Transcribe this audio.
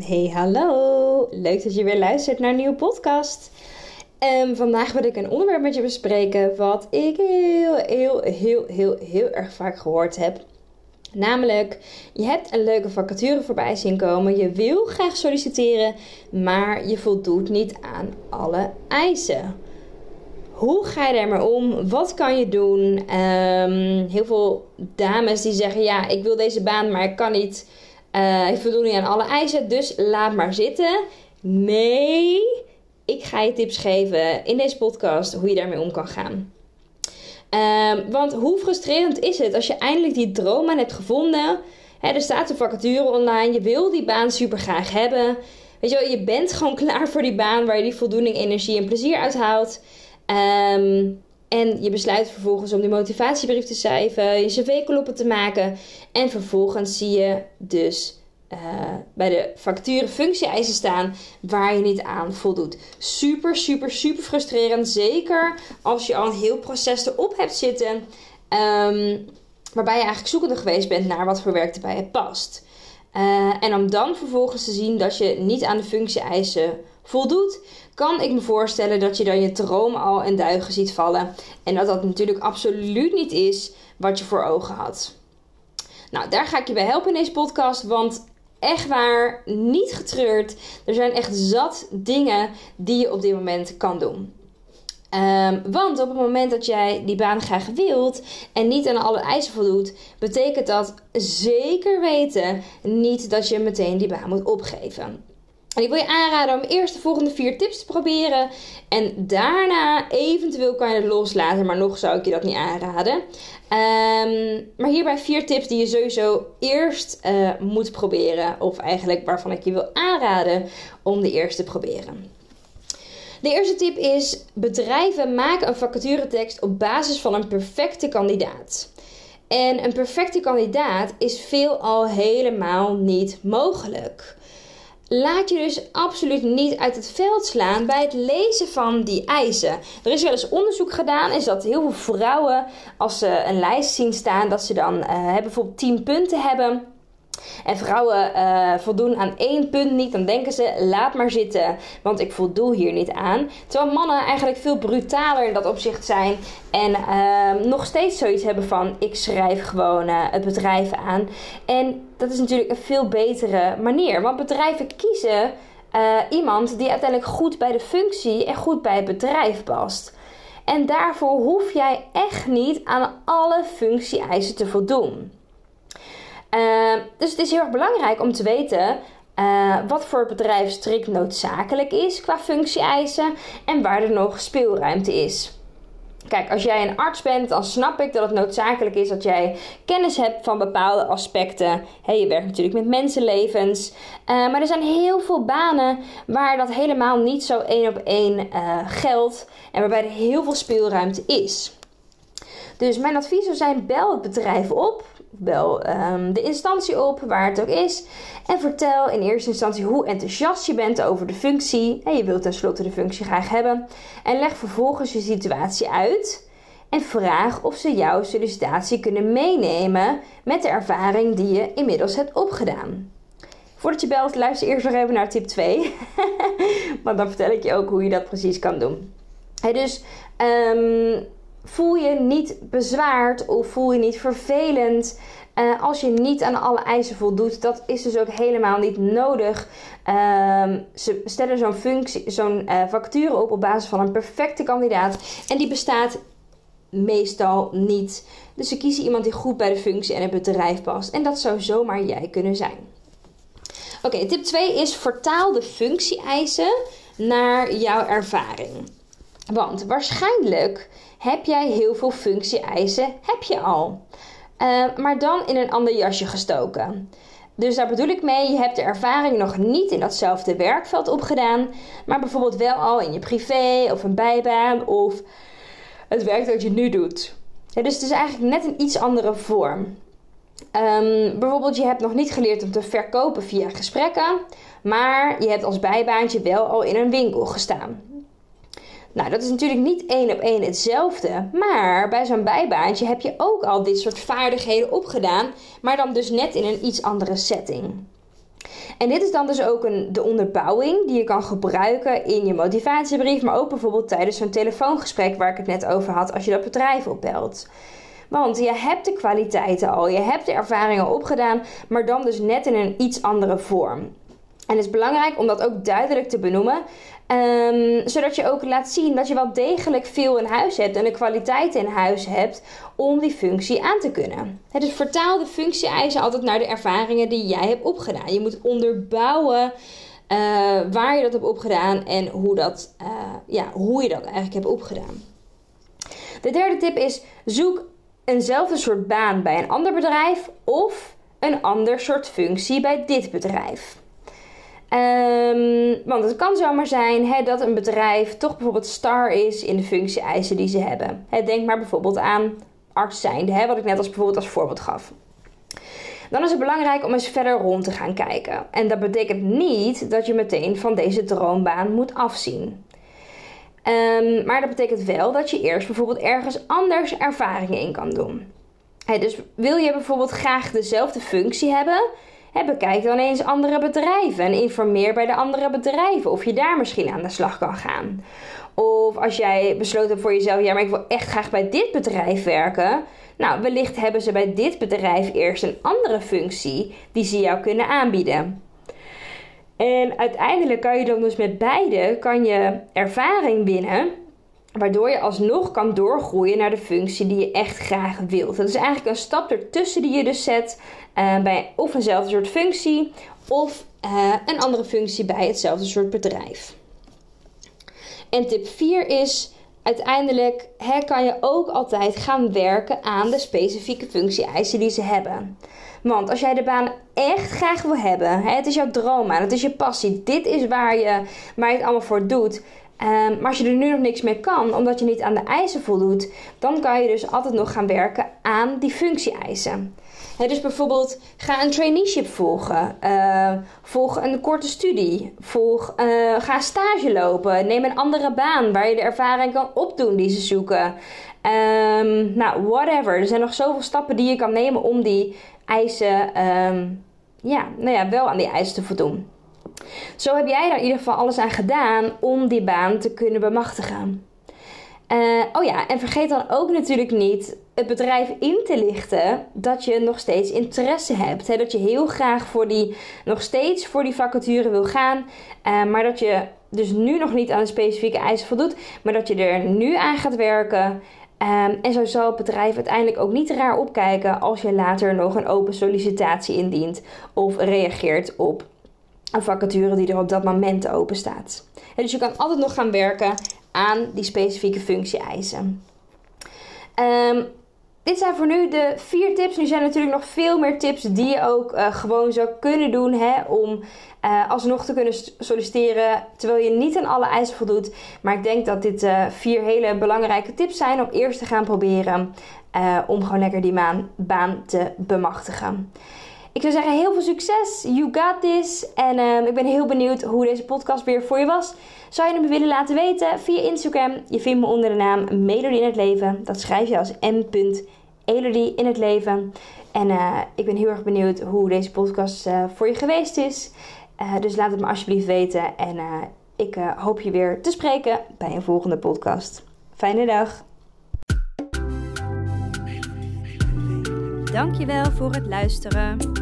Hey, hallo! Leuk dat je weer luistert naar een nieuwe podcast. Um, vandaag wil ik een onderwerp met je bespreken wat ik heel, heel, heel, heel, heel erg vaak gehoord heb. Namelijk, je hebt een leuke vacature voorbij zien komen. Je wil graag solliciteren, maar je voldoet niet aan alle eisen. Hoe ga je daarmee om? Wat kan je doen? Um, heel veel dames die zeggen: Ja, ik wil deze baan, maar ik kan niet uh, ik voldoen niet aan alle eisen, dus laat maar zitten. Nee, ik ga je tips geven in deze podcast hoe je daarmee om kan gaan. Um, want hoe frustrerend is het als je eindelijk die droom aan hebt gevonden? Er staat een vacature online, je wil die baan super graag hebben. Weet je wel, je bent gewoon klaar voor die baan waar je die voldoening, energie en plezier uit haalt. Um, en je besluit vervolgens om die motivatiebrief te schrijven, je cv-kloppen te maken. En vervolgens zie je dus uh, bij de facturen functie-eisen staan waar je niet aan voldoet. Super, super, super frustrerend. Zeker als je al een heel proces erop hebt zitten. Um, waarbij je eigenlijk zoekende geweest bent naar wat voor werk er bij je past. Uh, en om dan vervolgens te zien dat je niet aan de functie-eisen voldoet, kan ik me voorstellen dat je dan je droom al in duigen ziet vallen. En dat dat natuurlijk absoluut niet is wat je voor ogen had. Nou, daar ga ik je bij helpen in deze podcast, want echt waar, niet getreurd. Er zijn echt zat dingen die je op dit moment kan doen. Um, want op het moment dat jij die baan graag wilt en niet aan alle eisen voldoet, betekent dat zeker weten niet dat je meteen die baan moet opgeven. En ik wil je aanraden om eerst de volgende vier tips te proberen. En daarna eventueel kan je het loslaten. Maar nog zou ik je dat niet aanraden. Um, maar hierbij vier tips die je sowieso eerst uh, moet proberen. Of eigenlijk waarvan ik je wil aanraden om de eerste te proberen. De eerste tip is: bedrijven maken een vacaturetekst op basis van een perfecte kandidaat. En een perfecte kandidaat is veelal helemaal niet mogelijk laat je dus absoluut niet uit het veld slaan bij het lezen van die eisen. Er is wel eens onderzoek gedaan, is dat heel veel vrouwen, als ze een lijst zien staan, dat ze dan uh, bijvoorbeeld 10 punten hebben. En vrouwen uh, voldoen aan één punt niet, dan denken ze: laat maar zitten, want ik voldoe hier niet aan. Terwijl mannen eigenlijk veel brutaler in dat opzicht zijn en uh, nog steeds zoiets hebben van: ik schrijf gewoon uh, het bedrijf aan. En dat is natuurlijk een veel betere manier, want bedrijven kiezen uh, iemand die uiteindelijk goed bij de functie en goed bij het bedrijf past. En daarvoor hoef jij echt niet aan alle functie-eisen te voldoen. Uh, dus het is heel erg belangrijk om te weten uh, wat voor bedrijf strikt noodzakelijk is qua functie-eisen en waar er nog speelruimte is. Kijk, als jij een arts bent, dan snap ik dat het noodzakelijk is dat jij kennis hebt van bepaalde aspecten. Hey, je werkt natuurlijk met mensenlevens. Uh, maar er zijn heel veel banen waar dat helemaal niet zo één op één uh, geldt. En waarbij er heel veel speelruimte is. Dus mijn advies zou zijn: bel het bedrijf op bel um, de instantie op, waar het ook is. En vertel in eerste instantie hoe enthousiast je bent over de functie. En je wilt tenslotte de functie graag hebben. En leg vervolgens je situatie uit. En vraag of ze jouw sollicitatie kunnen meenemen met de ervaring die je inmiddels hebt opgedaan. Voordat je belt, luister eerst nog even naar tip 2. Want dan vertel ik je ook hoe je dat precies kan doen. Dus um, voel je niet bezwaard of voel je niet vervelend uh, als je niet aan alle eisen voldoet. Dat is dus ook helemaal niet nodig. Uh, ze stellen zo'n functie, zo'n uh, vacature op op basis van een perfecte kandidaat en die bestaat meestal niet. Dus ze kiezen iemand die goed bij de functie en het bedrijf past. En dat zou zomaar jij kunnen zijn. Oké, tip 2 is vertaal de functie-eisen naar jouw ervaring. Want waarschijnlijk heb jij heel veel functie-eisen, heb je al. eh, maar dan in een ander jasje gestoken. Dus daar bedoel ik mee, je hebt de ervaring nog niet in datzelfde werkveld opgedaan, maar bijvoorbeeld wel al in je privé of een bijbaan of het werk dat je nu doet. dus het is eigenlijk net een iets andere vorm. Um, bijvoorbeeld, je hebt nog niet geleerd om te verkopen via gesprekken, maar je hebt als bijbaantje wel al in een winkel gestaan. Nou, dat is natuurlijk niet één op één hetzelfde, maar bij zo'n bijbaantje heb je ook al dit soort vaardigheden opgedaan, maar dan dus net in een iets andere setting. En dit is dan dus ook een, de onderbouwing die je kan gebruiken in je motivatiebrief, maar ook bijvoorbeeld tijdens zo'n telefoongesprek waar ik het net over had als je dat bedrijf opbelt. Want je hebt de kwaliteiten al, je hebt de ervaringen opgedaan, maar dan dus net in een iets andere vorm. En het is belangrijk om dat ook duidelijk te benoemen, um, zodat je ook laat zien dat je wel degelijk veel in huis hebt en de kwaliteiten in huis hebt om die functie aan te kunnen. Het is vertaal de functie-eisen altijd naar de ervaringen die jij hebt opgedaan. Je moet onderbouwen uh, waar je dat hebt opgedaan en hoe, dat, uh, ja, hoe je dat eigenlijk hebt opgedaan. De derde tip is: zoek eenzelfde soort baan bij een ander bedrijf of een ander soort functie bij dit bedrijf. Um, want het kan zomaar zijn dat een bedrijf toch bijvoorbeeld star is in de functie-eisen die ze hebben. Denk maar bijvoorbeeld aan arts zijnde, wat ik net als bijvoorbeeld als voorbeeld gaf. Dan is het belangrijk om eens verder rond te gaan kijken. En dat betekent niet dat je meteen van deze droombaan moet afzien. Um, maar dat betekent wel dat je eerst bijvoorbeeld ergens anders ervaringen in kan doen. dus wil je bijvoorbeeld graag dezelfde functie hebben, bekijk dan eens andere bedrijven en informeer bij de andere bedrijven of je daar misschien aan de slag kan gaan. Of als jij besloten hebt voor jezelf, ja, maar ik wil echt graag bij dit bedrijf werken. Nou, wellicht hebben ze bij dit bedrijf eerst een andere functie die ze jou kunnen aanbieden. En uiteindelijk kan je dan dus met beide kan je ervaring winnen, waardoor je alsnog kan doorgroeien naar de functie die je echt graag wilt. Dat is eigenlijk een stap ertussen die je dus zet uh, bij of eenzelfde soort functie of uh, een andere functie bij hetzelfde soort bedrijf. En tip 4 is uiteindelijk hè, kan je ook altijd gaan werken aan de specifieke functie-eisen die ze hebben. Want als jij de baan echt graag wil hebben, hè, het is jouw droombaan, het is je passie, dit is waar je, waar je het allemaal voor doet. Um, maar als je er nu nog niks mee kan, omdat je niet aan de eisen voldoet, dan kan je dus altijd nog gaan werken aan die functie-eisen. dus bijvoorbeeld ga een traineeship volgen, uh, volg een korte studie, volg, uh, ga stage lopen, neem een andere baan waar je de ervaring kan opdoen die ze zoeken. Um, nou, whatever. Er zijn nog zoveel stappen die je kan nemen om die eisen, ja, nou ja, wel aan die eisen te voldoen. Zo heb jij er in ieder geval alles aan gedaan om die baan te kunnen bemachtigen. Uh, oh ja, en vergeet dan ook natuurlijk niet het bedrijf in te lichten dat je nog steeds interesse hebt. Hè? Dat je heel graag voor die, nog steeds voor die vacature wil gaan, uh, maar dat je dus nu nog niet aan de specifieke eisen voldoet, maar dat je er nu aan gaat werken. Um, en zo zal het bedrijf uiteindelijk ook niet raar opkijken als je later nog een open sollicitatie indient of reageert op een vacature die er op dat moment open staat. dus je kan altijd nog gaan werken aan die specifieke functie-eisen. Um, dit zijn voor nu de vier tips. Nu zijn natuurlijk nog veel meer tips die je ook uh, gewoon zou kunnen doen hè, om uh, alsnog te kunnen solliciteren terwijl je niet aan alle eisen voldoet. Maar ik denk dat dit uh, vier hele belangrijke tips zijn om eerst te gaan proberen om gewoon lekker die baan te bemachtigen. Ik zou zeggen, heel veel succes. You got this. En um, ik ben heel benieuwd hoe deze podcast weer voor je was. Zou je hem willen laten weten via Instagram? Je vindt me onder de naam Melody in het Leven. Dat schrijf je als m.elodie in het leven. En uh, ik ben heel erg benieuwd hoe deze podcast uh, voor je geweest is. Uh, dus laat het me alsjeblieft weten. En ik hoop je weer te spreken bij een volgende podcast. Fijne dag. Dankjewel voor het luisteren.